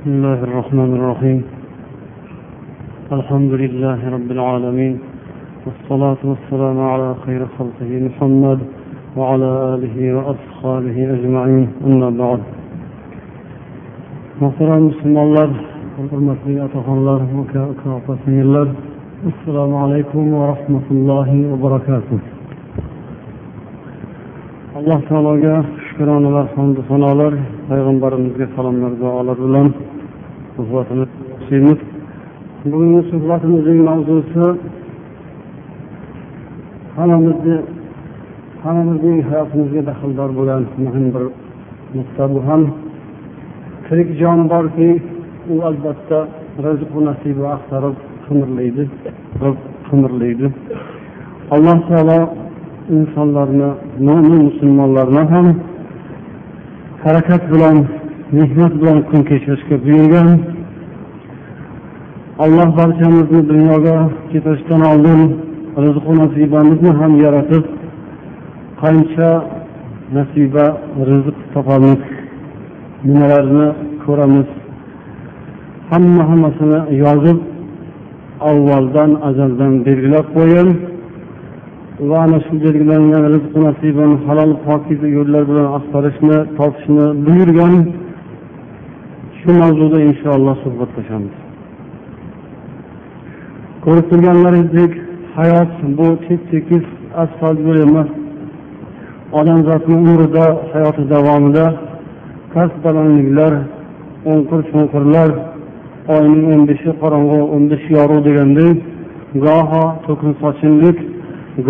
بسم الله الرحمن الرحيم. الحمد لله رب العالمين. والصلاة والسلام على خير خلقه محمد وعلى آله وأصحابه أجمعين. أما بعد. مصر بسم الله والحرمة أتقن الله وكأكرم الله. السلام عليكم ورحمة الله وبركاته. alloh taologa shukronalar hamda sanolar payg'ambarimizga salomlar duolar bilan suhbatini boshlaymiz bugungi suhbatimizning mavzusi hammamizni hammamizning hayotimizga daxldor bo'lgan muhim bir nuqta bu ham. Tirik jon borki u albatta rizqu nasiba axtarib qimirlaydi qimirlaydi. Alloh taolo insonlarni mo'min musulmonlarni ham harakat bilan mehnat bilan kun kechirishga buyurgan alloh barchamizni dunyoga ketishdan oldin rizqu nasibamizni ham yaratib qancha nasiba rizq topamiz nimalarni ko'ramiz hamma hammasini yozib avvaldan azaldan belgilab qo'ygan va ana shu belgilangan rizq nasibani halol pokiza yo'llar bilan axtarishni topishni buyurgan shu mavzuda inshaalloh suhbatlashamiz. Ko'rib turganlaringizdek hayot bu tep tekis asfalt yo'l emas. Odamzodni umrida hayoti davomida past balandliklar o'nqir cho'nqirlar oyning o'n beshi qorong'u o'n besh yorug' degandek goho to'kin sochinlik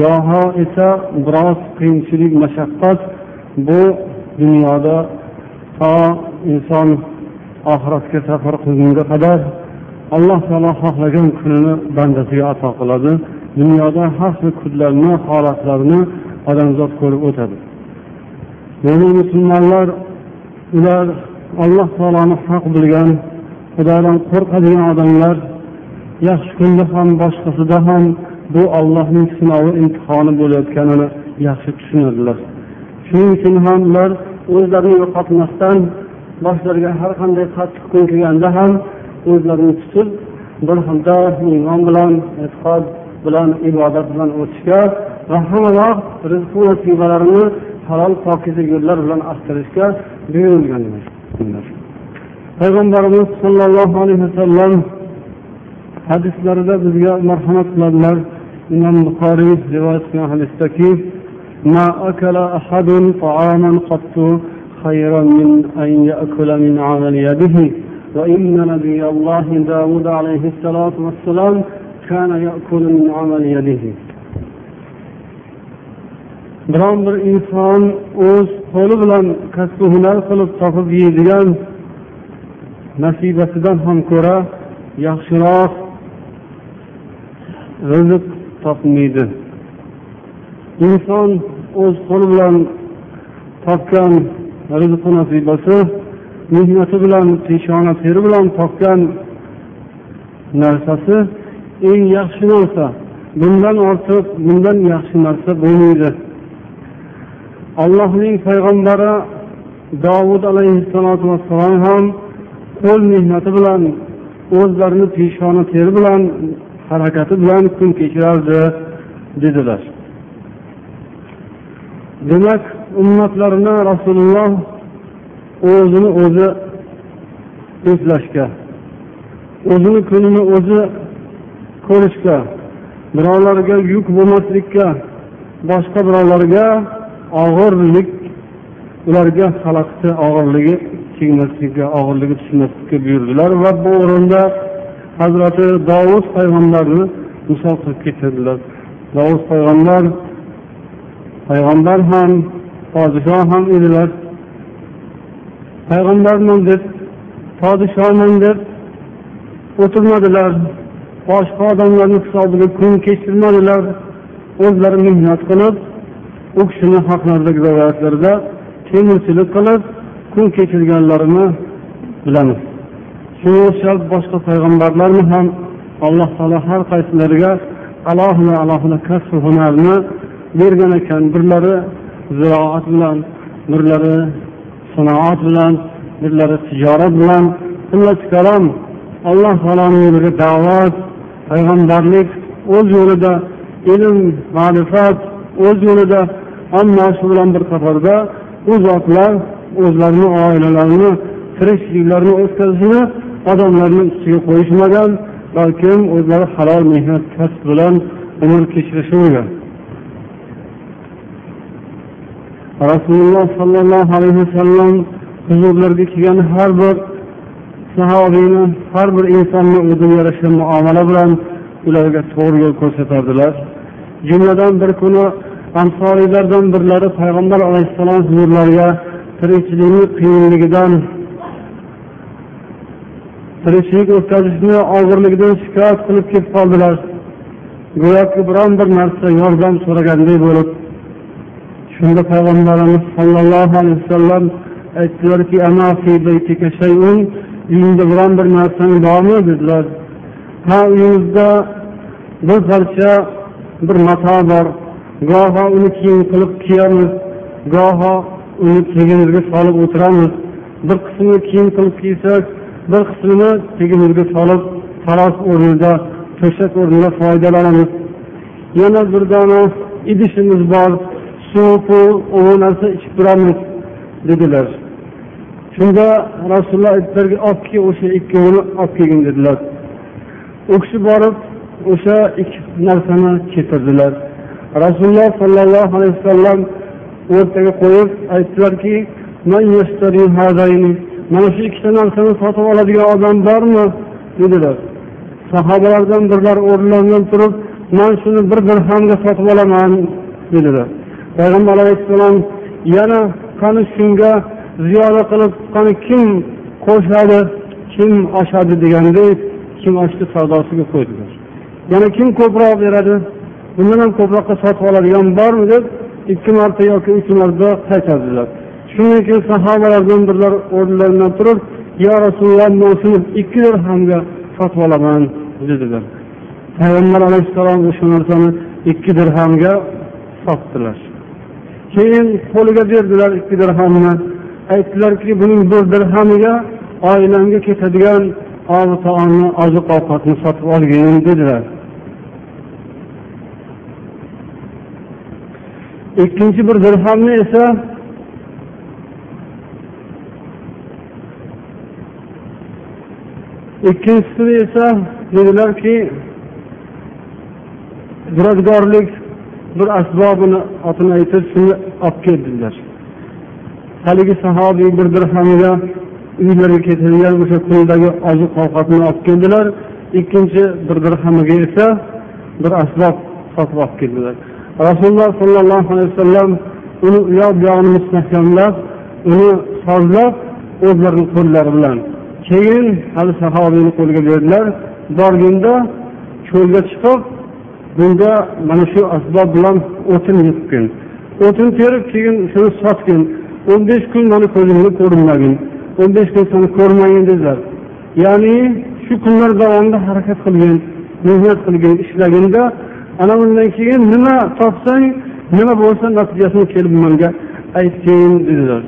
goho esa biroz qiyinchilik mashaqqat bu dunyoda to inson oxiratga safar qilgunga qadar alloh taolo xohlagan kunini bandasiga ato qiladi. Dunyoda har xil kunlarni holatlarni odamzod ko'rib o'tadi. Mo'min musulmonlar ular alloh taoloni haq bilgan xudodan qo'rqadigan odamlar yaxshi kunda ham boshqasida ham bu ollohning sinovi imtihoni bo'layotganini yaxshi tushunadilar. Shuning uchun ham ular o'zlarini yo'qotmasdan boshlariga har qanday qattiq kun kelganda ham o'zlarini tutib bir xilda iymon bilan e'tiqod bilan ibodat bilan o'tishga va hamma vaqt rizqu nasibalarini halol pokiza yo'llar bilan axtarishga buyurilganlar payg'ambarimiz sollallohu alayhi vasallam hadislarida bizga marhamat qiladilar imom buxoriy rivoyat qilgan hadisdaki ما أكل أحد طعاما قط خيرا من أن يأكل من عمل يده وإن نبي الله داود عليه الصلاة والسلام كان يأكل من عمل يده biron bir inson o'z qo'li bilan kasbi hunar qilib topib yeydigan nasibasidan ham ko'ra yaxshiroq rizq topmaydi inson o'z qo'li bilan topgan rizqi nasibasi mehnati bilan peshona teri bilan topgan narsasi eng yaxshi narsa. Bundan ortiq bundan yaxshi narsa bo'lmaydi. Allohning payg'ambari dovud alayhissalotu vassalom ham qo'l mehnati bilan o'zlarini peshona teri bilan harakati bilan kun kechirardi dedilar. Demak ummatlarini rasululloh o'zini o'zi eslashga o'zini kunini o'zi ko'rishga birovlarga yuk bo'lmaslikka boshqa birovlarga og'irlik ularga xalaqni og'irligi tegmaslikka og'irligi tushmaslikka buyurdilar va bu o'rinda hazrati dovud payg'ambarni misol qilib keltirdilar dovud payg'ambar payg'ambar ham podshoh ham edilar. Payg'ambarman deb podshohman deb o'tirmadilar. Boshqa odamlarni hisobiga kun kechirmadilar. O'zlari mehnat qilib u kishini haqlaridagi rivoyatlarda temirchilik qilib kun kechirganlarini bilamiz. Shunga o'xshab boshqa payg'ambarlarni ham alloh taolo har qaysilariga alohida alohida kasb hunarni bergan ekan. Birlari ziroat bilan birlari sanoat bilan birlari tijorat bilan. Xullas kalom alloh taoloni yo'liga da'vat payg'ambarlik o'z yo'lida ilm ma'rifat o'z yo'lida hammasi bilan bir qatorda u zotlar o'zlarini oilalarini tirikchiliklarini o'tkazishini odamlarni ustiga qo'yishmagan balkim o'zlari halol mehnat kasb bilan umr kechirishgan rasululloh sollallohu alayhi vasallam huzurlariga kelgan har bir sahobiyni har bir insonni o'ziga yarasha muomala bilan ularga to'g'ri yo'l ko'rsatardilar. Jumladan bir kuni ansoriylardan birlari payg'ambar alayhissalom huzurlariga tirikchilikni qiyinligidan tirikchilik o'tkazishni og'irligidan shikoyat qilib kelib qoldilar. Go'yoki biron bir narsa yordam so'raganday bo'lib shunda payg'ambarimiz sollallohu alayhi vasallam aytdilarki uyingda biron bir narsang bormi dedilar ha uyimizda bir parcha bir mato bor goho uni kiyim qilib kiyamiz goho uni tegimizga solib o'tiramiz bir qismini kiyim qilib kiysak bir qismini tegimizga solib taroz o'rnida to'shak o'rnida foydalanamiz yana bir dona idishimiz bor suv u narsa ichib turamiz dedilar. Shunda rasululloh aytdilarki olib kel o'sha ikkovini olib kelgin dedilar. U kishi borib o'sha ikki narsani keltirdilar. Rasululloh sollallohu alayhi vasallam o'rtaga qo'yib aytdilarki mana shu ikkita narsani sotib oladigan odam bormi? dedilar. Sahobalardan birlari o'rnlaridan turib man shuni bir dirhamga sotib olaman dedilar. Payg'ambar alayhissalom yana qani shunga ziyoda qilib qani kim qo'shadi kim oshadi degandek kim oshni savdosiga qo'ydilar. Yana kim ko'proq beradi? Bundan ham ko'proqqa sotib oladigan bormi deb ikki marta yoki uch marta qaytardilar. Shundan keyin sahobalardan birlar o'rnlaridan turib yo rasululloh man shuni ikki dirhamga sotib olaman dedilar. Payg'ambar alayhissalom o'sha narsani ikki dirhamga sotdilar. Keyin qo'liga berdilar ikki dirhamni aytdilarki buning bir dirhamiga oilamga ketadigan obi taomni oziq ovqatni sotib olgin dedilar. Ikkinchi bir dirhamni esa ikkinchisini esa dedilarki duradgorlik bir asbobini otini aytib shuni olib keldilar. Haligi sahobiy bir dirhamiga uylariga ketadigan o'sha kundagi oziq ovqatni olib keldilar. Ikkinchi bir dirhamiga esa bir asbob sotib olib keldilar. Rasululloh sollallohu alayhi vasallam uni u yoq bu yog'ini mustahkamlab uni sozlab o'zlarini qo'llari bilan. Keyin hali sahobiyni qo'liga berdilar. Borganda cho'lga chiqib bunda mana shu asbob bilan o'tin yig'gin o'tin terib keyin shuni sotgin. O'n besh kun mani ko'zimga ko'rinmagin. O'n besh kun seni ko'rmagin dedilar. Ya'ni shu kunlar davomida harakat qilgin mehnat qilgin ishlaginda ana undan keyin nima topsang nima bo'lsa natijasini kelib manga aytgin dedilar.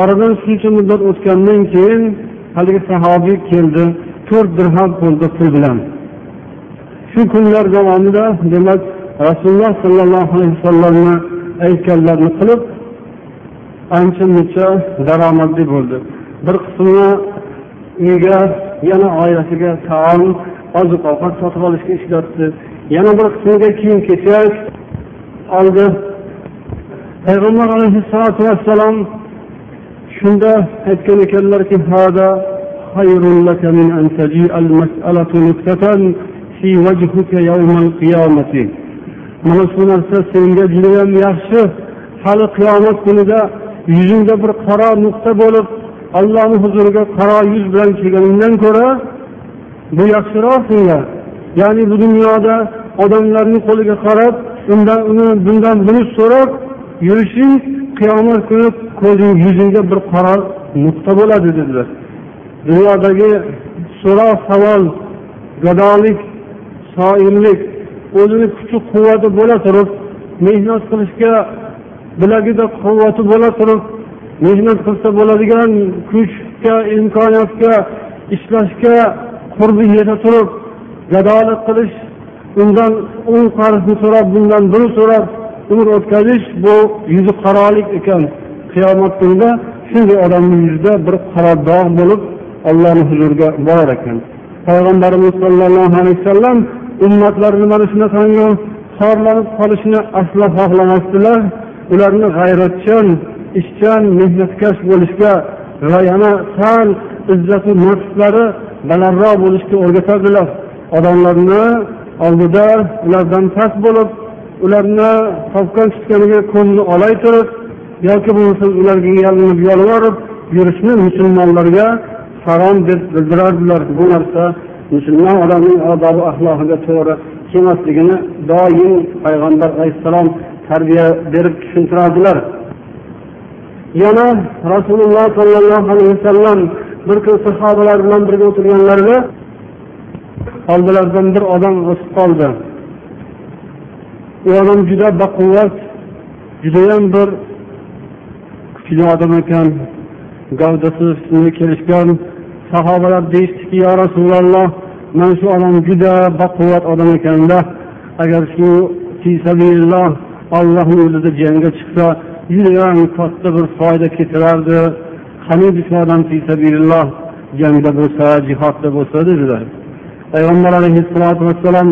Oradan shuncha muddat o'tgandan keyin haligi sahobiy keldi to'rt dirham qo'lda pul bilan. Shu kunlar davomida demak rasululloh sollallohu alayhi vasallamni aytganlarini qilib ancha muncha daromadli bo'ldi. Bir qismini uyga yana oilasiga taom oziq ovqat sotib olishga ishlatdi. Yana bir qismiga kiyim kechak oldi. Payg'ambar alayhissalotu vassalom shunda aytgan ekanlarki mana shu narsa senga judayam yaxshi. Hali qiyomat kunida yuzingda bir qaro nuqta bo'lib allohni huzuriga qaro yuz bilan kelganingdan ko'ra bu yaxshiroq senga. Ya'ni bu dunyoda odamlarni qo'liga qarab undan uni bundan buni so'rab yurishing qiyomat kuni ko'zing yuzingda bir qora nuqta bo'ladi dedilar. Dunyodagi so'roq savol gadolik shoirlik o'zini kuchi quvvati bo'la turib mehnat qilishga bilagida quvvati bo'la turib mehnat qilsa bo'ladigan kuchga imkoniyatga ishlashga qurbi yeta turib gadolik qilish undan o'n qarzni so'rab bundan buni so'rab umr o'tkazish bu yuzi qarolik ekan. Qiyomat kunida shunday odamni yuzida bir qaro dog' bo'lib ollohni huzuriga borar ekan. Payg'ambarimiz sollallohu alayhi vasallam ummatlarni mana shunaqangi xorlanib qolishini aslo xohlamasdilar. Ularni g'ayratchan ishchan mehnatkash bo'lishga va yana sal izzatu nafslari balandroq bo'lishga o'rgatadilar. Odamlarni oldida ulardan past bo'lib ularni topgan tutganiga ko'ngli olay turib yoki bo'lmasa ularga yalinib yolvorib yurishni musulmonlarga harom deb bildirardilar. Bu narsa musulmon odamning odobi axloqiga to'g'ri kelmasligini doim payg'ambar alayhissalom tarbiya berib tushuntirardilar. Yana rasululloh sollallohu alayhi vasallam bir kun sahobalar bilan birga o'tirganlarida oldilaridan bir odam o'tib qoldi. U odam juda baquvvat judayam bir kuchli odam ekan gavdasi kelishgan sahobalar deyishdiki yo rasululloh mana shu odam juda baquvvat odam ekanda agar shu fisabililloh ollohni yo'lida jangga chiqsa judayam katta bir foyda keltirardi qaniydi shu odam fisabililloh jangda bo'lsa jihodda bo'lsa dedilar payg'ambar alayhissalotu vassalom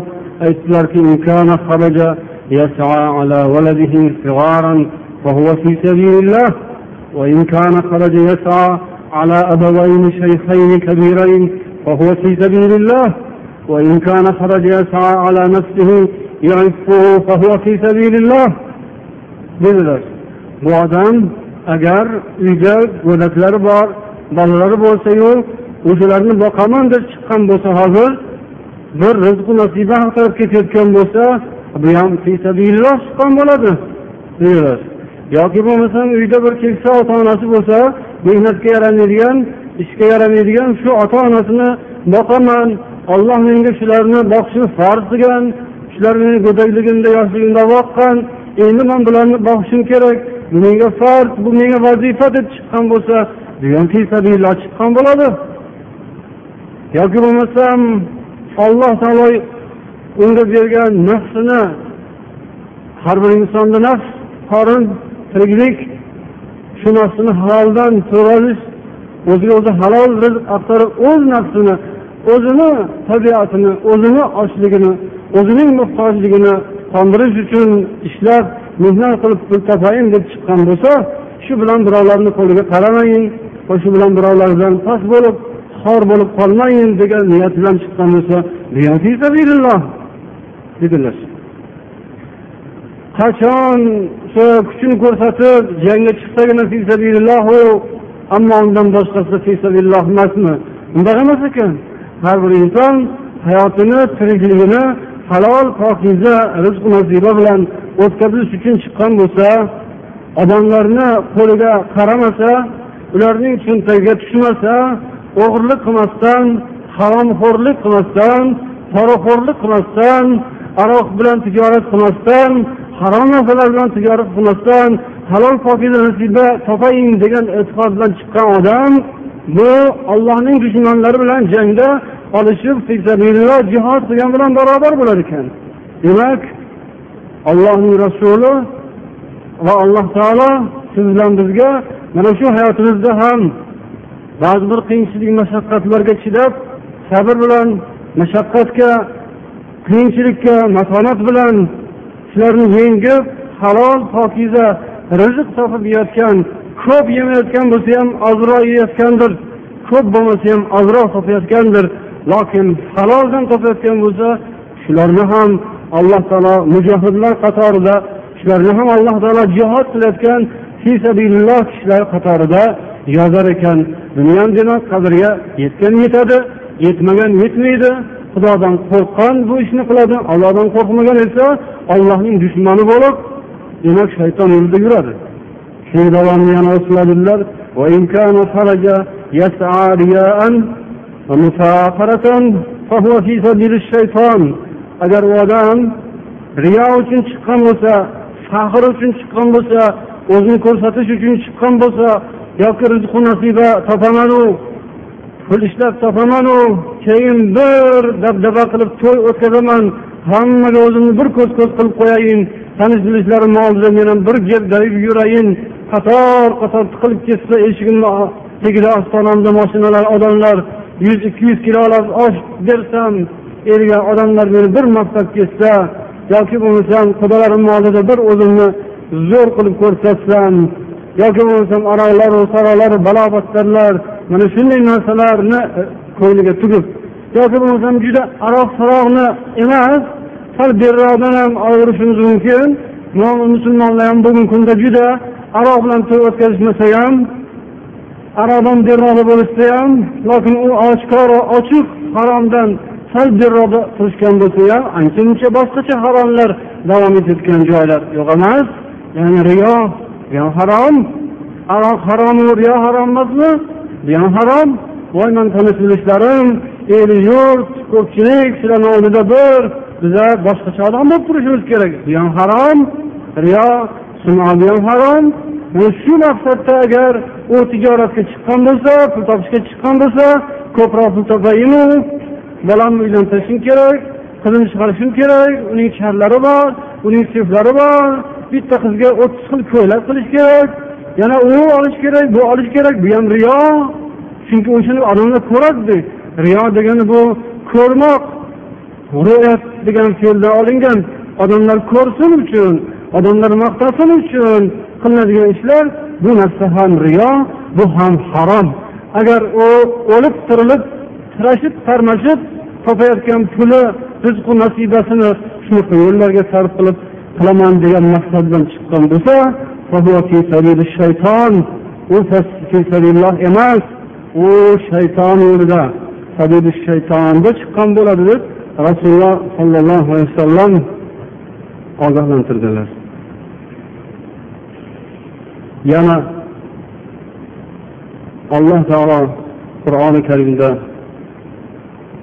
aytdilarki وإن كان خرج يسعى على أبوين شيخين كبيرين فهو في سبيل الله وإن كان خرج يسعى على نفسه يعفه فهو في سبيل الله dedilar bu odam agar uyda go'daklari bor bolalari bo'lsayu o'shalarni boqaman deb chiqqan bo'lsa hozir bir rizqu nasiba haqida ketayotgan bo'lsa bu ham fisabililloh chiqqan bo'ladi dedilar yoki bo'lmasam uyda bir keksa ota onasi bo'lsa mehnatga yaramaydigan ishga yaramaydigan shu ota onasini boqaman. Olloh menga shularni boqishni farz qilgan shular meni go'dakligimda yoshligimda boqqan. Endi man bularni boqishim kerak. Bu menga farz bu menga vazifa deb chiqqan bo'lsa degan ham chiqqan bo'ladi. Yoki bo'lmasam olloh taolo unga bergan nafsini har bir insonda nafs qorin tiriklik shu nafsini haloldan so'ralish o'ziga o'zi halol rizq axtarib o'z nafsini o'zini tabiatini o'zini ochligini o'zining muhtojligini qondirish uchun ishlab mehnat qilib pul topayin deb chiqqan bo'lsa shu bilan birovlarni qo'liga qaramayin va shu bilan birovlardan past bo'lib xor bo'lib qolmayin degan niyat bilan chiqqan bo'lsa dedilar. Qachon shu kuchini ko'rsatib jangga chiqsagina fisabilillohu ammo undan boshqasi fisabililloh emasmi? Undoq emas ekan. Har bir inson hayotini tirikligini halol pokiza rizq nasiba bilan o'tkazish uchun chiqqan bo'lsa odamlarni qo'liga qaramasa ularning cho'ntagiga tushmasa o'g'irlik qilmasdan haromxo'rlik qilmasdan poraxo'rlik qilmasdan aroq bilan tijorat qilmasdan harom narsalar bilan tijorat qilmasdan halol pokiza nasiba topayin degan e'tiqod bilan chiqqan odam bu ollohning dushmanlari bilan jangda olishib jihod qilgan bilan barobar bo'lar ekan. Demak ollohning rasuli va alloh taolo siz bilan bizga mana shu hayotimizda ham ba'zi bir qiyinchilik mashaqqatlarga chidab sabr bilan mashaqqatga qiyinchilikka matonat bilan shularni yengib halol pokiza rizq topib yeyotgan ko'p yemayotgan bo'lsa ham ozroq yeyotgandir ko'p bo'lmasa ham ozroq topayotgandir lokin haloldan topayotgan bo'lsa shularni ham alloh taolo mujohidlar qatorida shularni ham alloh taolo jihod qilayotgan fisabililloh kishilar qatorida yozar ekan. Buni ham demak qadriga yetgan yetadi yetmagan yetmaydi. Xudodan qo'rqqan bu ishni qiladi allohdan qo'rqmagan esa ollohning dushmani bo'lib demak shayton yo'lida yuradi. Shuni davomida yana o'siladilar agar u odam riyo uchun chiqqan bo'lsa faxr uchun chiqqan bo'lsa o'zini ko'rsatish uchun chiqqan bo'lsa yoki rizqu nasiba topamanu pul ishlab topamanu keyin bir dabdaba qilib to'y o'tkazaman hammaga o'zimni bir ko'z ko'z qilib qo'yayin tanish bilishlarim oldida men ham bir gerdayib yurayin. Qator qator tiqilib ketsa eshigimni tagida ostonamda mashinalar odamlar yuz ikki yuz kilolab osh bersam erga odamlar meni bir maqtab ketsa yoki bo'lmasam qudalarim oldida bir o'zimni zo'r qilib ko'rsatsam yoki bo'lmasam aroqlaru saroqlar balobatlarlar mana shunday narsalarni e, ko'ngliga tugib. Yoki bo'lmasam juda aroq saroqni emas sal beriroqdan ham olaverishimiz mumkin. Musulmonlar ham bugungi kunda juda aroq bilan to'y o'tkazishmasa ham aroqdan beriroqda bo'lishsa ham lokin u oshkora ochiq haromdan sal beriroqda turishgan bo'lsa ham ancha muncha boshqacha haromlar davom etayotgan joylar yo'q emas. Ya'ni riyo riyo harom. Aroq haromu riyo harom emasmi? Bu ham harom voy man tanish el yurt ko'pchilik sizlarni oldida bir biza boshqacha odam bo'lib turishimiz kerak. Bu ham harom riyo sino bu ham harom shu maqsadda agar u tijoratga chiqqan bo'lsa pul topishga chiqqan bo'lsa ko'proq pul topayimu bolamni uylantirishim kerak qizimni chiqarishim kerak uning sharlari bor uning seflari bor bitta qizga o'ttiz xil ko'ylak qilish kerak. Yana u olish kerak bu olish kerak bu ham riyo. Chunki o'shani odamlar ko'radida riyo degani bu ko'rmoq. Ru'yat degan fe'ldan olingan. Odamlar ko'rsin uchun odamlar maqtasin uchun qilinadigan ishlar bu narsa ham riyo bu ham harom. Agar u o'lib tirilib tirashib tarmashib topayotgan puli rizqu nasibasini shunaqa yo'llarga sarf qilib qilaman degan maqsad bilan chiqqan bo'lsa shayton u emas u shayton yo'lida shaytonda chiqqan bo'ladi deb rasululloh sollallohu alayhi vasallam ogohlantirdilar yana alloh taolo qur'oni karimda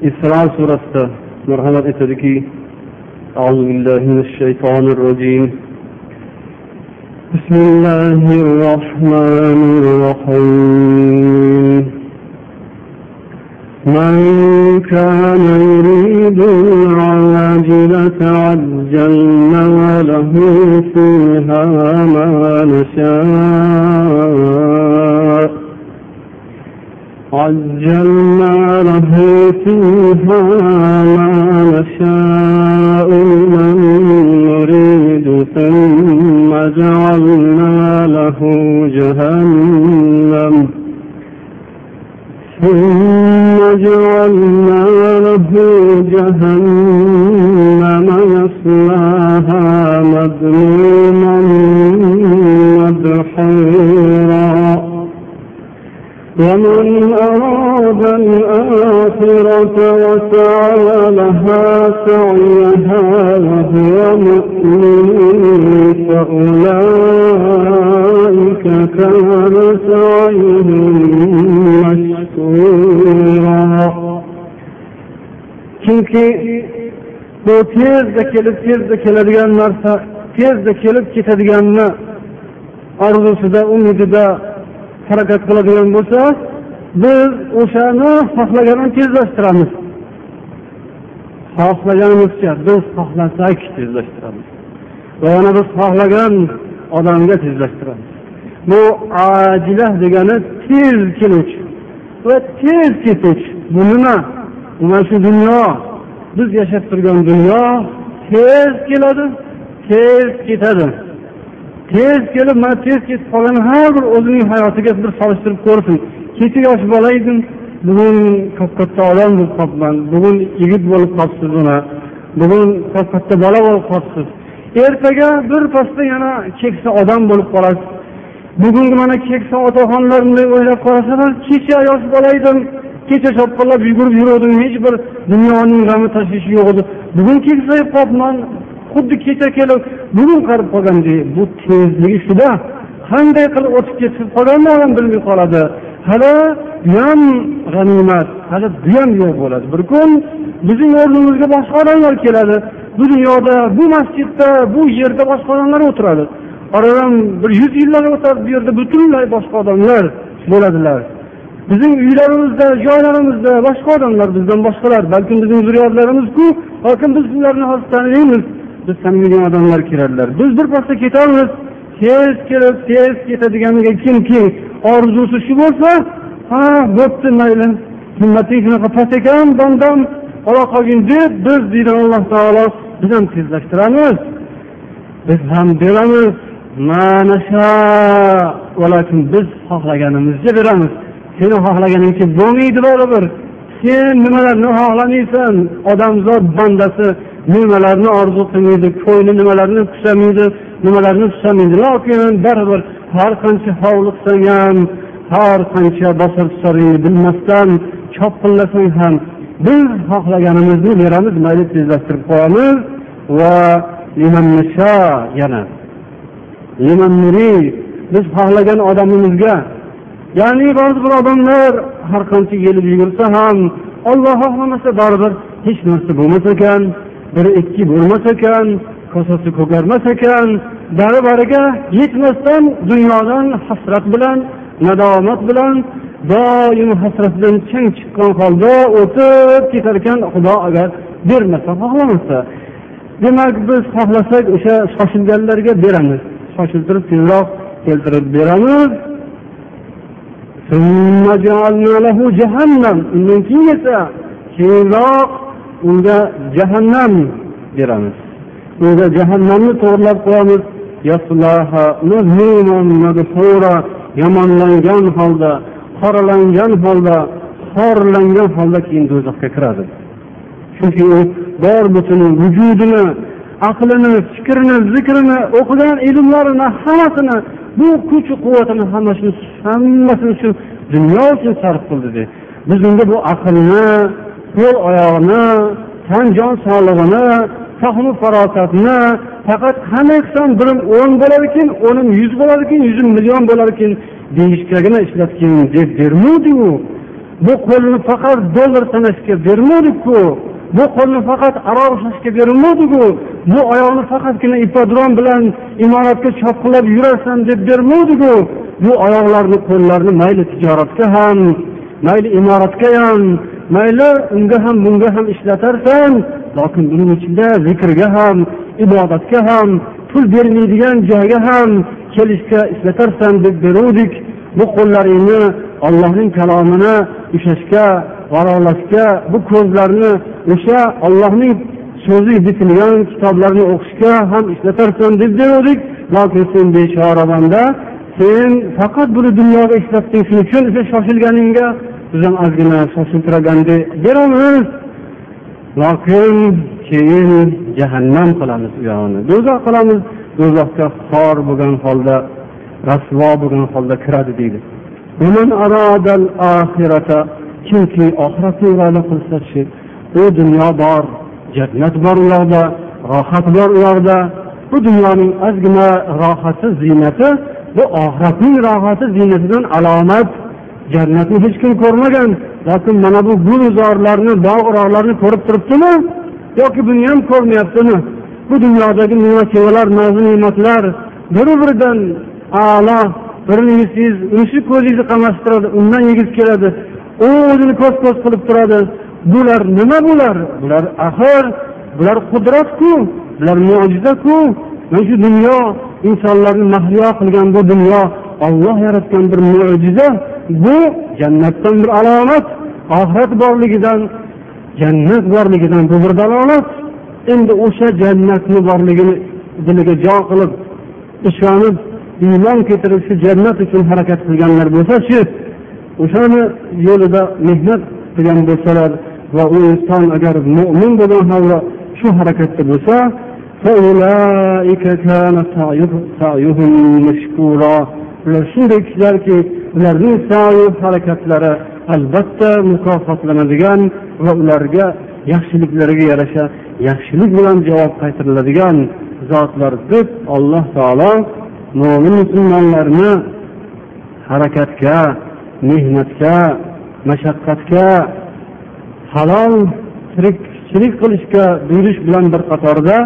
isro surasida marhamat etadiki أعوذ بالله من الشيطان الرجيم بسم الله الرحمن الرحيم. من كان يريد العاجلة عجلنا له فيها ما نشاء. عجلنا له فيها bu tezda kelib tezda keladigan narsa tezda kelib ketadiganni orzusida umidida harakat qiladigan bo'lsa biz o'shani xohlaganini tezlashtiramiz. Xohlaganimizcha biz xohlasak tezlashtiramiz. Va yana biz xohlagan odamga tezlashtiramiz. Bu ajila degani tez keluvchi va tez ketuvchi bu nima? Mana shu dunyo. Biz yashab turgan dunyo tez keladi tez ketadi. Tez kelib mana tez ketib qolgan har bir o'zining hayotiga bir solishtirib ko'rsin. Kecha yosh bola edim bugun katta katta odam bo'lib qolibman bugun yigit bo'lib qolibsiz mana bugun katta katta bola bo'lib qolibsiz. Ertaga birpasda yana keksa odam bo'lib qolasiz. Bugungi mana keksa otaxonlar bunday o'ylab qarasalar kecha yosh bola edim kecha chopqillab yugurib yuruvdim hech bir dunyoning g'ami tashvishi yo'q edi. Bugun keksayib qolibman xuddi kecha kelib bugun qarib qolgandek bu tezligi shuda qanday qilib o'tib ketib qolganini odam bilmay qoladi. Hali bu ham g'animat hali bu ham yo'q bo'ladi. Bir kun bizning o'rnimizga boshqa odamlar keladi. Bu dunyoda bu masjidda bu yerda boshqa odamlar o'tiradi. Oradan bir yuz yillar o'tadi bu yerda butunlay boshqa odamlar bo'ladilar. Bizning uylarimizda joylarimizda boshqa odamlar bizdan boshqalar balkim bizning zurriyotlarimizku balkim biz ularni hozir taniymiz biz taniydigan odamlar keladilar biz birpasda ketamiz tez kelib tez ketadiganiga kimki orzusi shu bo'lsa ha bo'pti mayli. Himmating shunaqa past ekan bandam ola qolgin deb biz deydi alloh taolo biz ham tezlashtiramiz. Biz ham beramiz. Lekin biz xohlaganimizcha beramiz. Seni xohlaganingcha bo'lmaydi baribir sen nimalarni xohlamaysan odamzod bandasi nimalarni orzu qilmaydi? Ko'ngli nimalarni qusamaydi nimalarni qusamaydi lokin baribir har qancha hovliqsang ham har qancha bosar tusaringni bilmasdan chopqillasang ham biz xohlaganimizni beramiz mayli tezlashtirib qo'yamiz. Va yana. Biz xohlagan odamimizga ya'ni ba'zi bir odamlar har qancha yelib yugursa ham olloh xohlamasa baribir hech narsa bo'lmas ekan bir ikki bo'lmas ekan kosasi ko'karmas ekan bari bariga yetmasdan dunyodan hasrat bilan nadomat bilan doim hasratdan chang chiqqan holda o'tib ketar ekan xudo agar bermasa xohlamasa. Demak biz xohlasak o'sha shoshilganlarga beramiz. Shoshiltirib tezroq keltirib beramiz. Undan keyin esa keyinroq unga jahannam beramiz. Unga jahannamni to'g'irlab qo'yamiz. Yomonlangan holda qoralangan holda xorlangan holda keyin do'zaxga kiradi. Chunki u bor butun vujudini aqlini fikrini zikrini o'qigan ilmlarini hammasini bu kuch quvvatini hammasini hammasini shu dunyo uchun sarf qildi dedi. Biz unga bu aqlni qo'l oyog'ini tan jon sog'lig'ini fahmu farosatni faqat qanday qilsam birim o'n bo'larkan o'nim yuz bo'larkan yuzim million bo'larkan deyishgagina ishlatgin deb bermovdiku bu qo'lni faqat dollar sanashga bermovdikku bu qo'lni faqat aroq ushlashga berilmadiku bu oyoqni faqatgina ipodrom bilan imoratga chopqilab yurarsan deb bermadiku bu oyoqlarni qo'llarni mayli tijoratga ham mayli imoratga ham mayli unga ham bunga ham ishlatarsan. Lokin buning ichida zikrga ham ibodatga ham pul bermaydigan joyga ham kelishga ishlatarsan deb beruvdik bu qo'llaringni ollohning kalomini ushlashga varolashga bu ko'zlarni o'sha ollohning so'zi bitilgan kitoblarni o'qishga ham ishlatarsan deb beruvdik lokin sen bechora banda sen faqat buni dunyoga ishlatding shuning uchun o'sha shoshilganingga biz ham ozgina shoshiltiraganda beramiz lokin keyin jahannam qilamiz u yog'ini do'zax qilamiz. Do'zaxga xor bo'lgan holda rasvo bo'lgan holda kiradi deydi. Kimki oxiratni iroda qilsachi u dunyo bor jannat bor u rohat bor u bu dunyoning ozgina rohati ziynati bu oxiratning rohati ziynatidan alomat. Jannatni hech kim ko'rmagan. Lokin mana bu gulzorlarni bog' urog'larni ko'rib turibdimi? Yoki buni ham ko'rmayaptimi? Bu dunyodagi meva chevalar nozu ne'matlar? Bir biridan a'lo birini yesangiz uni shu ko'zingizni qamashtiradi undan yegiz keladi. U o'zini ko'z ko'z qilib turadi. Bular nima bular? Bular axir bular qudratku bular mo'jizaku. Mana shu dunyo insonlarni mahliyo qilgan bu dunyo olloh yaratgan bir mo'jiza bu jannatdan bir alomat. Oxirat borligidan jannat borligidan bu bir dalolat. Endi o'sha jannatni borligini diliga jo qilib ishonib iymon keltirib shu jannat uchun harakat qilganlar bo'lsachi o'shani yo'lida mehnat qilgan bo'lsalar va u inson agar mo'min bo'lgan holda shu harakatda bo'lsa ular shunday kishilarki ularning sayu harakatlari albatta mukofotlanadigan va ularga yaxshiliklariga yarasha yaxshilik bilan javob qaytariladigan zotlar deb alloh taolo mo'min musulmonlarni harakatga mehnatga mashaqqatga halol tirikchilik qilishga buyurish bilan bir qatorda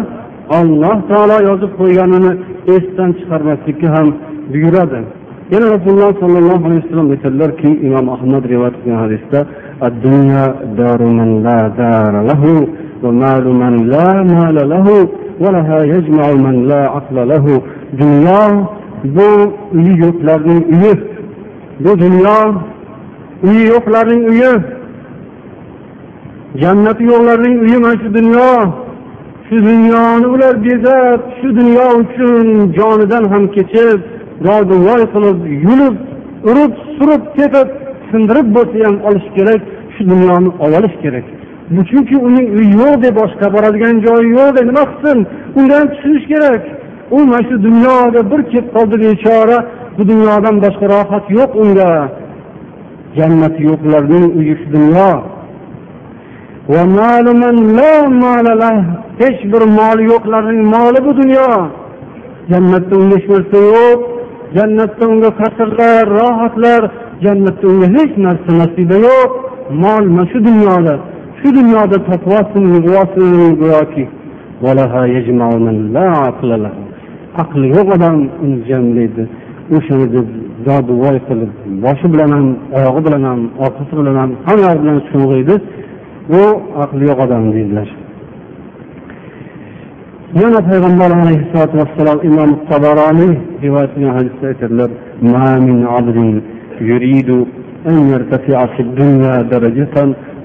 alloh taolo yozib qo'yganini esdan chiqarmaslikka ham buyuradi yana rasululloh sollallohu alayhi vasallam aytadilarki imom ahmad rivoyat qilgan hadisda الدنيا دار من لا دار له ومال من لا مال له ولها يجمع من لا عقل له dunyo bu uyi yo'qlarning uyi Bu dunyo uyi yo'qlarning uyi jannati yo'qlarning uyi mana shu dunyo. Shu dunyoni ular bezab shu dunyo uchun jonidan ham kechib voy qilib yulib urib surib tepib sindirib bo'lsa ham olish kerak shu dunyoni olib olish kerak. Chunki uning uyi yo'q deb boshqa boradigan joyi yo'q de nima qilsin? Undan tushunish kerak. U mana shu dunyoga bir kelib qoldi bechora bu dunyodan boshqa rohat yo'q unga. Jannati yo'qlarning uyi shu dunyo. Hech bir moli yo'qlarning moli bu dunyo. Jannatda unga hech narsa yo'q. Jannatda unga qasrlar rohatlar jannatda unga hech narsa nasiba yo'q. Mol mana shu dunyoda. Shu dunyoda topyapsin go'yoki. Aqli yo'q odam uni jamlaydi deb zoduvoy qilib boshi bilan ham oyog'i bilan ham orqasi bilan ham hamma yog'i bilan sho'ng'iydi bu aqli yo'q odam deydilar yana payg'ambar alayhissalotu vassalom imom tabaroniy rivoyat qilgan hadisda aytadilar يريد أن يرتفع في الدنيا درجة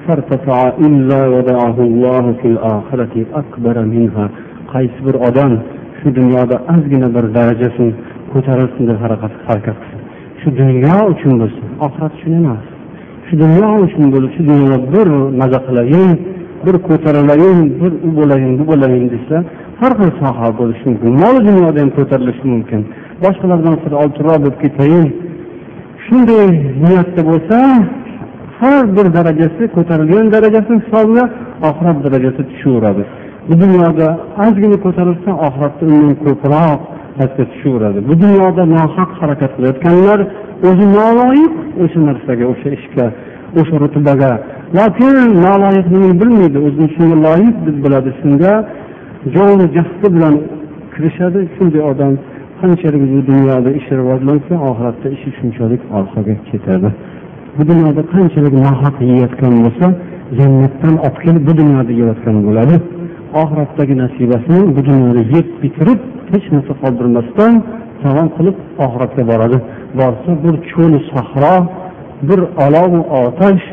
فارتفع إلا وضعه الله في الآخرة أكبر منها qaysi bir odam shu dunyoda ozgina bir darajasini ko'tarilsin deb harakat harakat qilsin shu dunyo uchun bo'lsin oxirat uchun emas. Shu dunyo uchun bo'lib shu dunyoda bir maza qilayin bir ko'tarilayin bir u bo'layin bu bo'layin desa har xil soha bo'lishi mumkin. Mol dunyoda ham ko'tarilishi mumkin. Boshqalardan sira oltinroq bo'lib ketayin. Shunday niyatda bo'lsa har bir darajasi ko'tarilgan darajasi hisobida oxirat darajasi tushaveradi. Bu dunyoda ozgina ko'tarilsa oxiratda undan ko'proq pastga tushaveradi. Bu dunyoda nohaq harakat qilayotganlar o'zi noloyiq o'sha narsaga o'sha ishga o'sha rutubaga lokin noloyiqligini bilmaydi o'zini shunga loyiq deb biladi shunga joni jahdi bilan kirishadi. Shunday odam qanchalik bu dunyoda ishi rivojlansa oxiratda ishi shunchalik orqaga ketadi. Bu dunyoda qanchalik nohaq yeyotgan bo'lsa jannatdan olib kelib bu dunyoda yeyotgan bo'ladi. Oxiratdagi nasibasini bu dunyoda yeb bitirib hech narsa qoldirmasdan tamom qilib oxiratga boradi. Borsa bir cho'li sahro bir olovu otash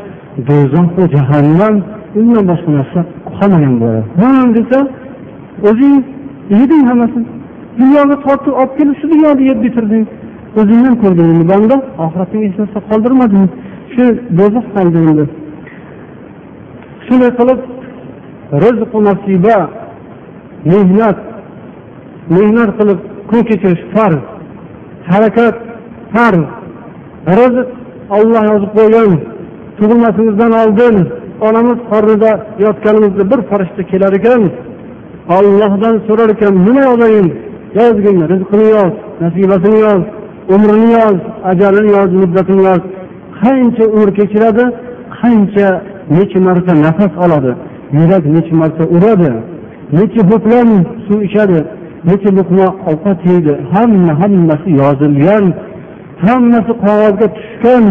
do'zaxu jahannam undan boshqa narsa qolmagan bo'ladi. Ha desa o'zing yeding hammasini dunyoga tortib olib kelib shu dunyoda yeb bitirding. O'zingdan ko'rding banda oxiratga hech narsa qoldirmading. Shu do'zax qoldi endi shunday qilib rizqu nasiba mehnat mehnat qilib kun kechirish farz harakat farz rizq olloh yozib qo'ygan tug'ilmasimizdan oldin onamiz qornida yotganimizda bir farishta kelar ekan ollohdan so'rar ekan nima yozayin yozgin rizqini yoz nasibasini yoz umrini yoz ajalini yoz muddatini yoz. Qancha umr kechiradi qancha necha marta nafas oladi. Yurak necha marta uradi necha ho'plam suv ichadi necha luqma ovqat yeydi hamma hammasi yozilgan hammasi qog'ozga tushgan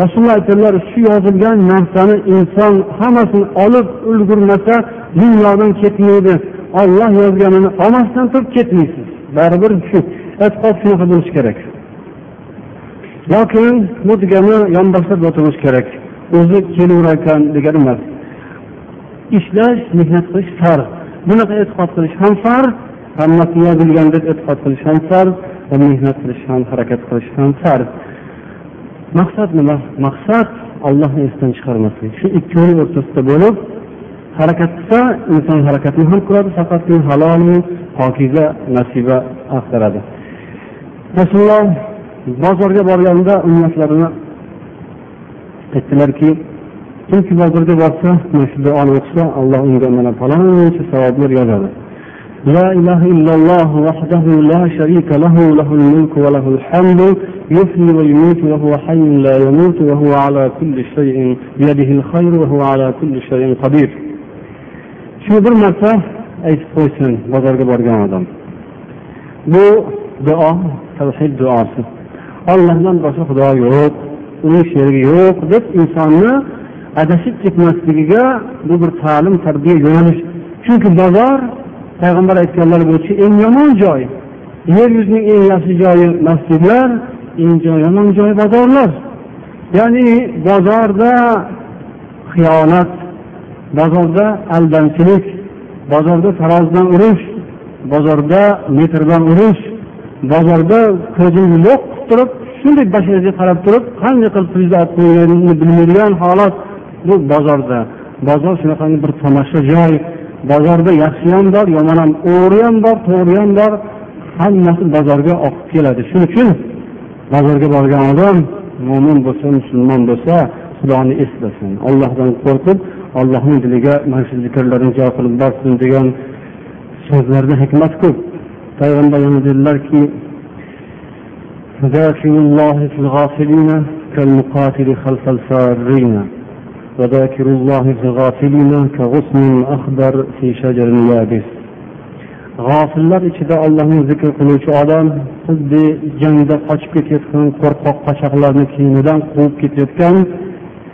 rasululloh aytadilar shu yozilgan narsani inson hammasini olib ulgurmasa dunyodan ketmaydi olloh yozganini olmasdan turib ketmaysiz baribir shu e'tiqod shunaqa bo'lishi kerak lokin bu degani yonboshlab yotirish kerak o'zi kelaverar ekan degani emas ishlash mehnat qilish farz. Bunaqa e'tiqod qilish ham farz hamma qiya bilgan deb e'tiqod qilish ham farz va mehnat qilish ham harakat qilish ham farz. Maqsad nima? Maqsad ollohni esdan chiqarmaslik shu ikkovi o'rtasida bo'lib harakat qilsa inson harakatni ham qiladi faqatgina halolu pokiza nasiba axtaradi. Rasululloh bozorga borganda ummatlarini aytdilarki kimki bozorga borsa shu duoni o'qisa alloh unga mana faloncha savoblar yozadi لا إله إلا الله وحده لا شريك له له الملك وله الحمد يحيي ويميت وهو حي لا يموت وهو على كل شيء بيده الخير وهو على كل شيء قدير shu bir marta aytib qo'ysin bozorga borgan odam bu duo tavhid duosi ollohdan boshqa xudo yo'q uning sherigi yo'q deb insonni adashib ketmasligiga bu bir ta'lim tarbiya yo'nalish. Chunki bozor payg'ambar aytganlar bo'yicha eng yomon joy. Yer yuzining eng yaxshi joyi masjidlar eng yomon joyi bozorlar. Ya'ni bozorda xiyonat bozorda aldamchilik bozorda tarozidan urish bozorda metrdan urish bozorda ko'zini lo'q qilib turib shunday basharaga qarab turib qanday qilib pulni olib qo'yganini bilmaydigan holat. bu bozorda bozor shunaqangi bir tomosha joy bozorda yaxshi ham bor yomon ham o'g'ri ham bor to'g'ri ham bor hammasi bozorga oqib keladi shuning uchun bozorga borgan odam mo'min bo'lsa musulmon bo'lsa xudoni eslasin ollohdan qo'rqib ollohning diliga mana shu zikrlarni jo qilib borsin degan so'zlarda hikmat ko'p payg'ambar yana dedilarki ذاكر الله في الغافلين كالمقاتل خلف الفارين وذاكر الله في الغافلين كغصن أخضر في شجر يابس g'ofillar ichida ollohni zikr qiluvchi odam xuddi jangda qochib ketayotgan qo'rqoq qochoqlarni kiyimidan quvib ketayotgan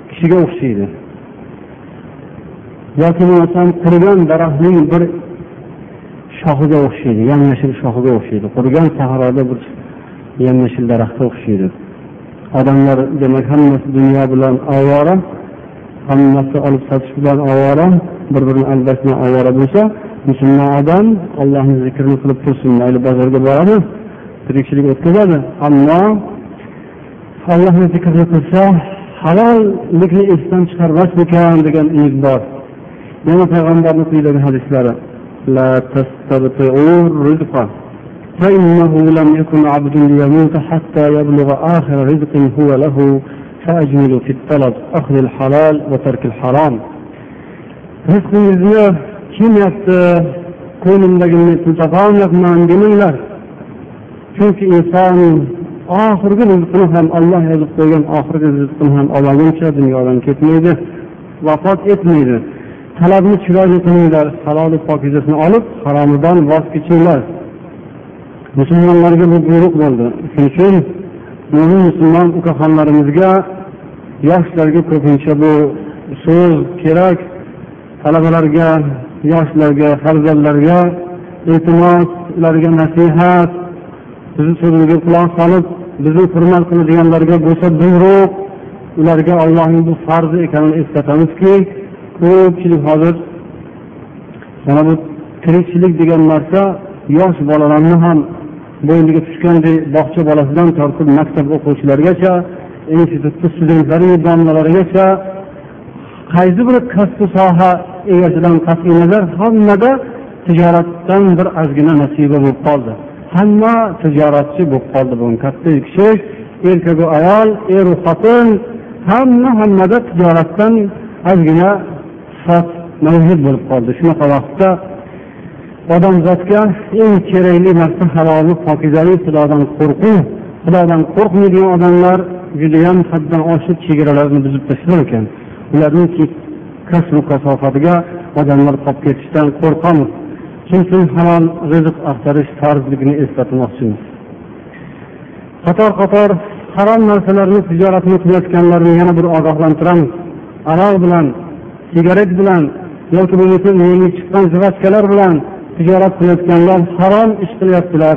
kishiga o'xshaydi yoki bo'lmasam qurigan daraxtning bir shoxiga o'xshaydi yam yashil shoxiga o'xshaydi qurigan sahroda bir yam yashil daraxtga o'xshaydi odamlar demak hammasi dunyo bilan ovora hammasi olib sotish bilan ovora bir birini aldash bilan ovora bo'lsa musulmon odam ollohni zikrini qilib tursin mayli bozorga boradi tirikchilik o'tkazadi ammo ollohni zikrini qilsa halollikni esdan chiqarmas ekan degan umid bor yana payg'ambarni quyidagi hadislari لا تستبطئوا الرزق فإنه لم يكن عبد ليموت حتى يبلغ آخر رزق هو له فأجملوا في الطلب أخذ الحلال وترك الحرام rizqingizni kim yapti ko'nglimdagini pul topolmayapman demanglar chunki inson oxirgi rizqini ham olloh yozib qo'ygan oxirgi rizqini ham ololguncha dunyodan ketmaydi vafot etmaydi talabni chiroyli qilinglar haloli pokizasini olib haromidan voz kechinglar musulmonlarga bu buyruq bo'ldi shuning uchun mo'min musulmon ukaxonlarimizga yoshlarga ko'pincha bu so'z kerak talabalarga yoshlarga farzandlarga iltimos ularga nasihat bizni so'zimizga quloq solib bizni hurmat qiladiganlarga bo'lsa buyruq ularga allohning bu farzi ekanini eslatamizki ko'pchilik hozir mana bu tirikchilik degan narsa yosh bolalarni ham bo'yniga tushganday bog'cha bolasidan tortib maktab o'quvchilarigacha institutni studentlariyu domlalarigacha qaysi bir kasbu soha egasidan qat'iy nazar hammada tijoratdan bir ozgina nasiba bo'lib qoldi. Hamma tijoratchi bo'lib qoldi bugun katta kichik erkaku ayol eru xotin hamma hammada tijoratdan ozgina sifat mavjud bo'lib qoldi. Shunaqa vaqtda odamzodga eng kerakli narsa haloli pokizalik xudodan qo'rquv xudodan qo'rqmaydigan odamlar judayam haddan oshib chegaralarni buzib tashlar ekan ularning kasbu kasofatiga odamlar qolib ketishdan qo'rqamiz. Shuning uchun halol rizq axtarish farzligini eslatmoqchimiz. Qator qator harom narsalarni tijoratini qilayotganlarni yana bir ogohlantiramiz. Aroq bilan sigaret bilan yoki bo'lmasa yangi chiqqan jig'achkalar bilan tijorat qilayotganlar harom ish qilyaptilar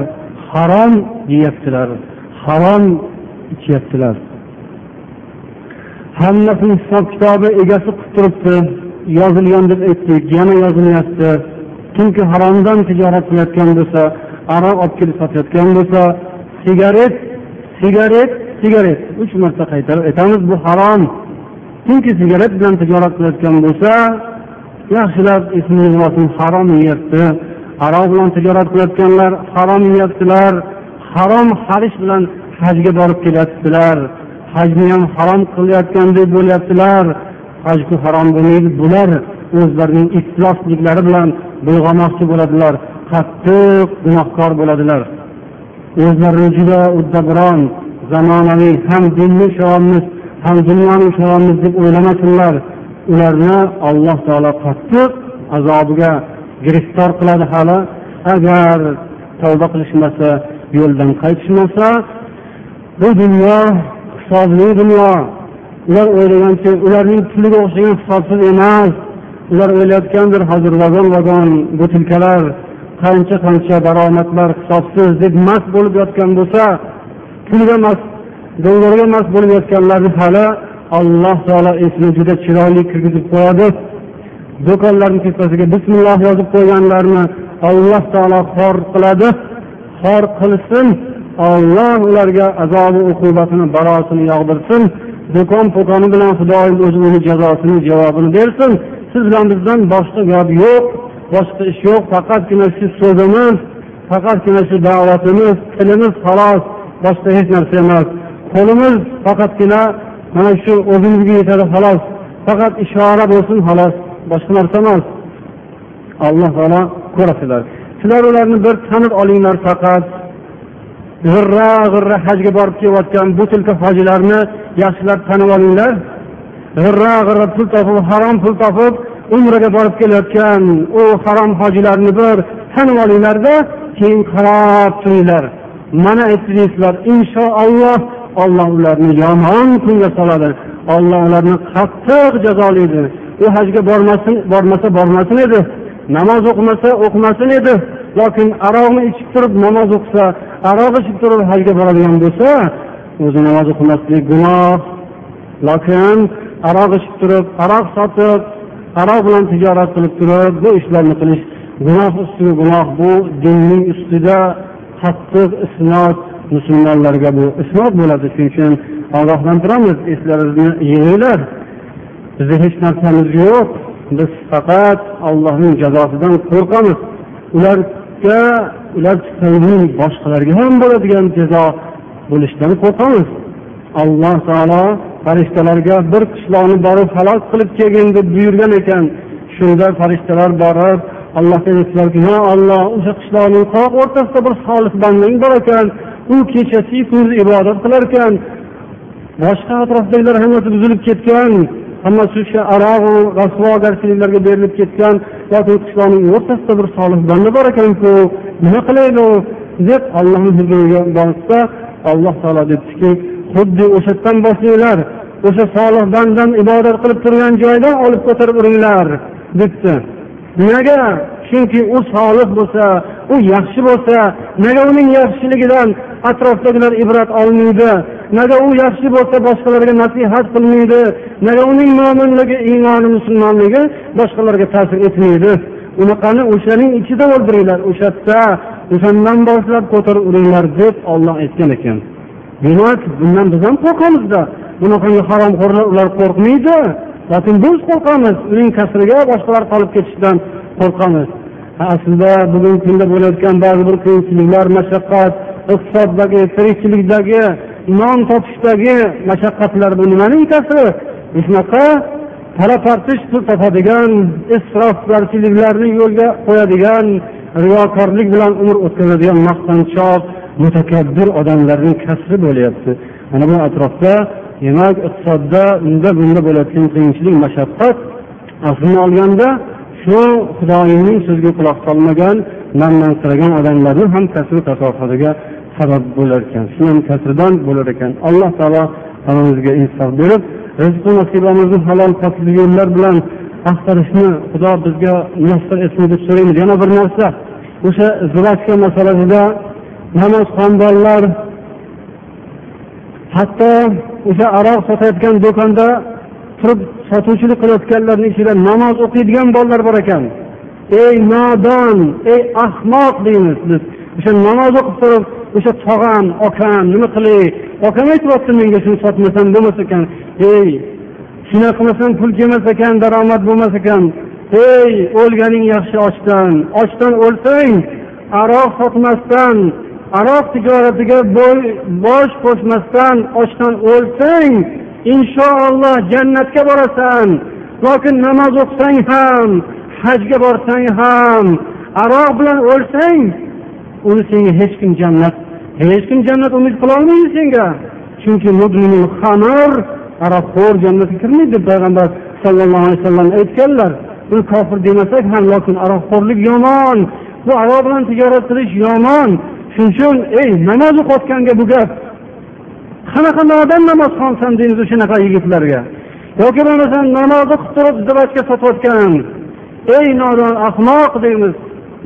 harom yeyaptilar harom ichyaptilar. Hammasini hisob kitobi egasi qilib turibdi yozilgan deb aytdik yana yozilyapti. Kimki haromdan tijorat qilayotgan bo'lsa aroq olib kelib sotayotgan bo'lsa sigaret sigaret sigaret. Uch marta qaytarib aytamiz bu harom. Kimki sigaret bilan tijorat qilayotgan bo'lsa yaxshilab esingizga olsin harom yeyapti. Harom bilan tijorat qilayotganlar harom yeyaptilar harom xarish bilan hajga borib kelyaptilar. Hajni ham harom qilayotgandek bo'lyaptilar. Hajku harom bo'lmaydi bular o'zlarining iflosliklari bilan bulg'amoqchi bo'ladilar qattiq gunohkor bo'ladilar. O'zlarini juda uddaburon zamonaviy ham dinni ushlanyapmiz ham dunyoni ushlanyapmiz deb o'ylamasinlar. Ularni alloh taolo qattiq azobiga giriftor qiladi hali. Agar tavba qilishmasa yo'ldan qaytishmasa bu dunyo hisobli dunyo. Ular o'ylagancha ularning puliga o'xshagan hisobsiz emas. Ular o'ylayotgandir hozir vagon vagon butilkalar qancha qancha daromadlar hisobsiz deb mast bo'lib yotgan bo'lsa pulga mast dollarga mast bo'lib yotganlarni hali alloh taolo esini juda chiroyli kirgizib qo'yadi. Do'konlarni tepasiga bismilloh yozib qo'yganlarni alloh taolo xor qiladi. Xor qilsin. Olloh ularga azobi uqubatini balosini yog'dirsin. Do'kon po'koni bilan xudoyim o'zi uni jazosini javobini bersin. Siz bilan bizdan boshqa gap yo'q boshqa ish yo'q. Faqatgina shu so'zimiz faqatgina shu da'vatimiz tilimiz xolos boshqa hech narsa emas. Qo'limiz faqatgina mana shu o'zimizga yetadi xolos. Faqat ishora bo'lsin xolos. Boshqa narsa emas. Alloh taolo ko'rasizlar. Sizlar ularni bir tanib olinglar faqat. G'irra g'irra hajga borib kelayotgan bu tilka hojilarni yaxshilab tanib olinglar. G'irra g'irra pul topib harom pul topib umraga borib kelayotgan u harom hojilarni bir tanib olinglarda keyin qarab turinglar. Mana aytdilaysizlar inshaalloh olloh ularni yomon kunga soladi. Olloh ularni qattiq jazolaydi u hajga bormasin bormasa bormasin edi namoz o'qimasa o'qimasin edi. Lokin aroqni ichib turib namoz o'qisa aroq ichib turib hajga boradigan bo'lsa o'zi namoz o'qimaslik gunoh. Lokin aroq ichib turib aroq sotib aroq bilan tijorat qilib turib bu ishlarni qilish gunoh ustiga gunoh bu dinning ustida qattiq isnod musulmonlarga bu isnot bo'ladi. Shuning uchun ogohlantiramiz eslaringizni yig'inglar. Bizni hech narsamiz yo'q. Biz faqat allohning jazosidan qo'rqamiz. Ularga ular tufayli boshqalarga ham bo'ladigan jazo bo'lishidan qo'rqamiz. Alloh taolo farishtalarga bir qishloqni borib halok qilib kelgin deb buyurgan ekan. Shunda farishtalar borib allohga aytdilarki yo olloh o'sha qishloqning qoq o'rtasida bir solih bandang bor ekan. U kechasiyu kunduz ibodat qilar ekan. Boshqa atrofdagilar hammasi buzilib ketgan. Hammasi o'sha arog'u rasvogarchiliklarga berilib ketgan yoki qishloqning o'rtasida bir solih banda bor ekanku nima qilaylik deb ollohni huzuriga borsa alloh taolo debdiki xuddi o'sha yerdan boshlanglar o'sha solih bandani ibodat qilib turgan joydan olib ko'tarib uringlar debdi. Nimaga? Chunki u solih bo'lsa u yaxshi bo'lsa nega uning yaxshiligidan atrofdagilar ibrat olmaydi? Nega u yaxshi bo'lsa boshqalarga nasihat qilmaydi. Nega uning mo'minligi iymoni musulmonligi boshqalarga ta'sir etmaydi. Unaqani o'shaning ichida o'ldiringlar o'sha yerda o'shandan boshlab ko'tarib uringlar deb olloh aytgan ekan. Demak bundan biz ham qo'rqamizda. Bunaqangi haromxo'rlar ular qo'rqmaydi. Lekin biz qo'rqamiz. Uning kasriga boshqalar qolib ketishidan qo'rqamiz. Aslida bugungi kunda bo'layotgan ba'zi bir qiyinchiliklar mashaqqat iqtisoddagi tirikchilikdagi non topishdagi mashaqqatlar bu nimaning kasri? Shunaqa talapartish pul topadigan isrofgarchiliklarni yo'lga qo'yadigan riyokorlik bilan umr o'tkazadigan maqtanchoq mutakabbir odamlarning kasri bo'lyapti. Mana bu atrofda demak iqtisodda unda bunda bo'layotgan qiyinchilik mashaqqat aslini olganda shu xudoyimning so'ziga quloq solmagan manmansiragan odamlarni ham kasbi kasofatiga sabab bo'lar ekan shu ham kasridan bo'lar ekan. Alloh taolo hammamizga insof berib rizqi nasibamizni halol pokli yo'llar bilan axtarishni xudo bizga muyassar etsin deb so'raymiz. Yana bir narsa o'sha zirachka masalasida namozxonbonlar hatto o'sha aroq sotayotgan do'konda turib sotuvchilik qilayotganlarni ichida namoz o'qiydigan bolalar bor ekan. Ey nodon ey ahmoq deymiz biz. O'sha namoz o'qib turib o'sha tog'am okam nima qilay? Okam aytyapti menga shuni sotmasam bo'lmas ekan. Ey shunaqa qilmasam pul kelmas ekan daromad bo'lmas ekan. Ey o'lganing yaxshi ochdan. Ochdan o'lsang aroq sotmasdan aroq tijoratiga bosh qo'shmasdan ochdan o'lsang inshaalloh jannatga borasan. Lokin namoz o'qisang ham hajga borsang ham aroq bilan o'lsang uni senga hech kim jannat hech kim jannat umid qilolmaydi senga. Chunki aroqxo'r jannatga kirmaydi deb payg'ambar sallallohu alayhi vasallam aytganlar. Uni kofir demasak ham lokin aroqxo'rlik yomon. Bu aroq bilan tijorat qilish yomon. Shuning uchun ey namoz o'qiyotganga bu gap. Qanaqa nodon namozxonsan deymiz shunaqa yigitlarga. Yoki bo'lmasa namozni qilib turib izdivojga sotayotgan. Ey nodon ahmoq deymiz.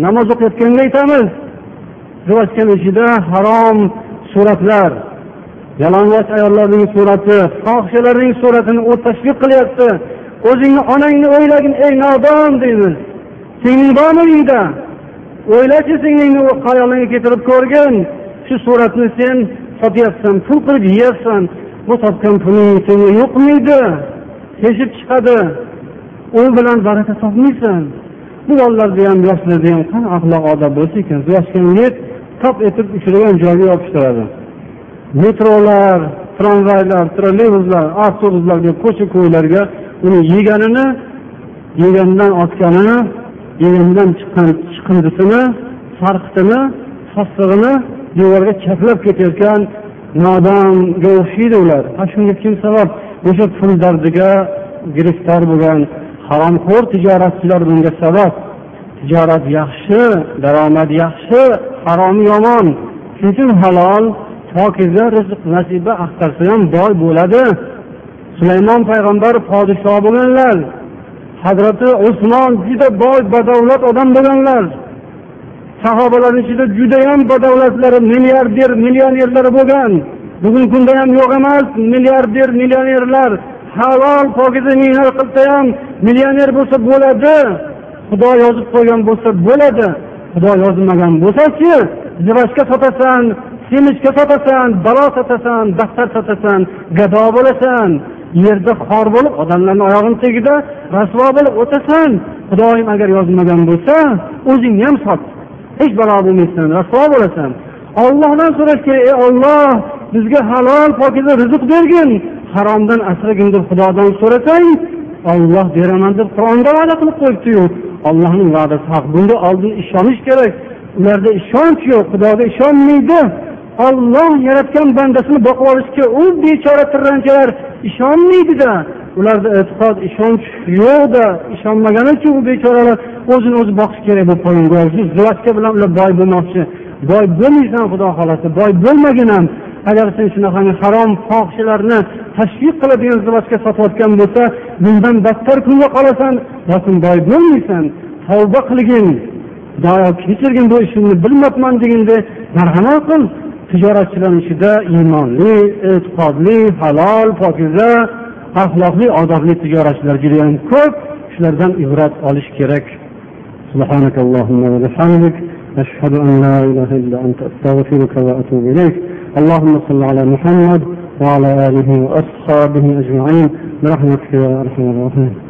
Namoz o'qiyotganga aytamiz. Izdivojkani ichida harom suratlar yalang'och ayollarning surati fohishalarning suratini u tashviq qilyapti. O'zingni onangni o'ylagin ey nodon deymiz. Singling bormi uyingda? O'ylachi singlingni xayolingga keltirib ko'rgin. Shu suratni sen sotyapsan pul qilib yeyapsan. Bu topgan puling senga yo'qmaydi teshib chiqadi. U bilan baraka topmaysan. Bu bolalarda ham yoshlarda ham qanaqa axloq odob bo'lsa ekan yoshganlik top etib uchragan joyga yopishtiradi. Metrolar tramvaylar trolleybuslar avtobuslar ko'cha ko'ylarga uni yeganini yegandan otganini yegandan chiqqan chiqindisini sarqitini sassig'ini devorga chaplab ketayotgan nodonga o'xshaydi ular. A shunga kim sabab? O'sha pul dardiga giriftor bo'lgan haromxo'r tijoratchilar bunga sabab tijorat yaxshi daromad yaxshi haromi yomon. Shuning uchun halol pokiza rizq nasiba axtarsa ham boy bo'ladi. Sulaymon payg'ambar podshoh bo'lganlar hazrati usmon juda boy badavlat odam bo'lganlar. Sahobalarni ichida judayam badavlatlari milliarder millionerlar bo'lgan. Bugungi kunda ham yo'q emas milliarder millionerlar. Halol pokiza mehnat qilsa ham millioner bo'lsa bo'ladi. Xudo yozib qo'ygan bo'lsa bo'ladi. Xudo yozmagan bo'lsachi zivojga sotasan semizga sotasan balo sotasan daftar sotasan gado bo'lasan. Yerda xor bo'lib odamlarni oyog'ini tagida rasvo bo'lib o'tasan. Xudoyim agar yozmagan bo'lsa o'zingni ham sot. Hech balo bo'lmaysan rasvo bo'lasan. Ollohdan so'rash kerak ey olloh bizga halol pokiza rizq bergin. Haromdan asragin deb xudodan so'rasang olloh beraman deb qur'onda va'da qilib qo'yibdiyu. Ollohning va'dasi haq. Bunga oldin ishonish kerak. Ularda ishonch yo'q. Xudoga ishonmaydi. Olloh yaratgan bandasini boqib olishga u bechora tirranchalar ishonmaydida. Ularda e'tiqod ishonch yo'qda. Ishonmagani uchun u bechoralar o'zini o'zi boqish kerak bo'lib qolgan shu zvachka bilan ular boy bo'lmoqchi. Boy bo'lmaysan xudo xohlasa. Boy bo'lmagin ham. agar sen shunaqangi harom fohishalarni tashviq qiladigan zvachka sotayotgan bo'lsa bundan battar kunga qolasan lekin boy bo'lmaysan tavba qilgin xudoyo kechirgin bu ishimni bilmabman deganda marhamat qil tijoratchilar ichida iymonli e'tiqodli halol pokiza axloqli odobli tijoratchilar judayam ko'p shulardan ibrat olish kerak سبحانك اللهم وبحمدك أشهد أن لا إله إلا أنت أستغفرك وأتوب إليك اللهم صل على محمد وعلى آله وأصحابه أجمعين برحمتك يا أرحم الراحمين.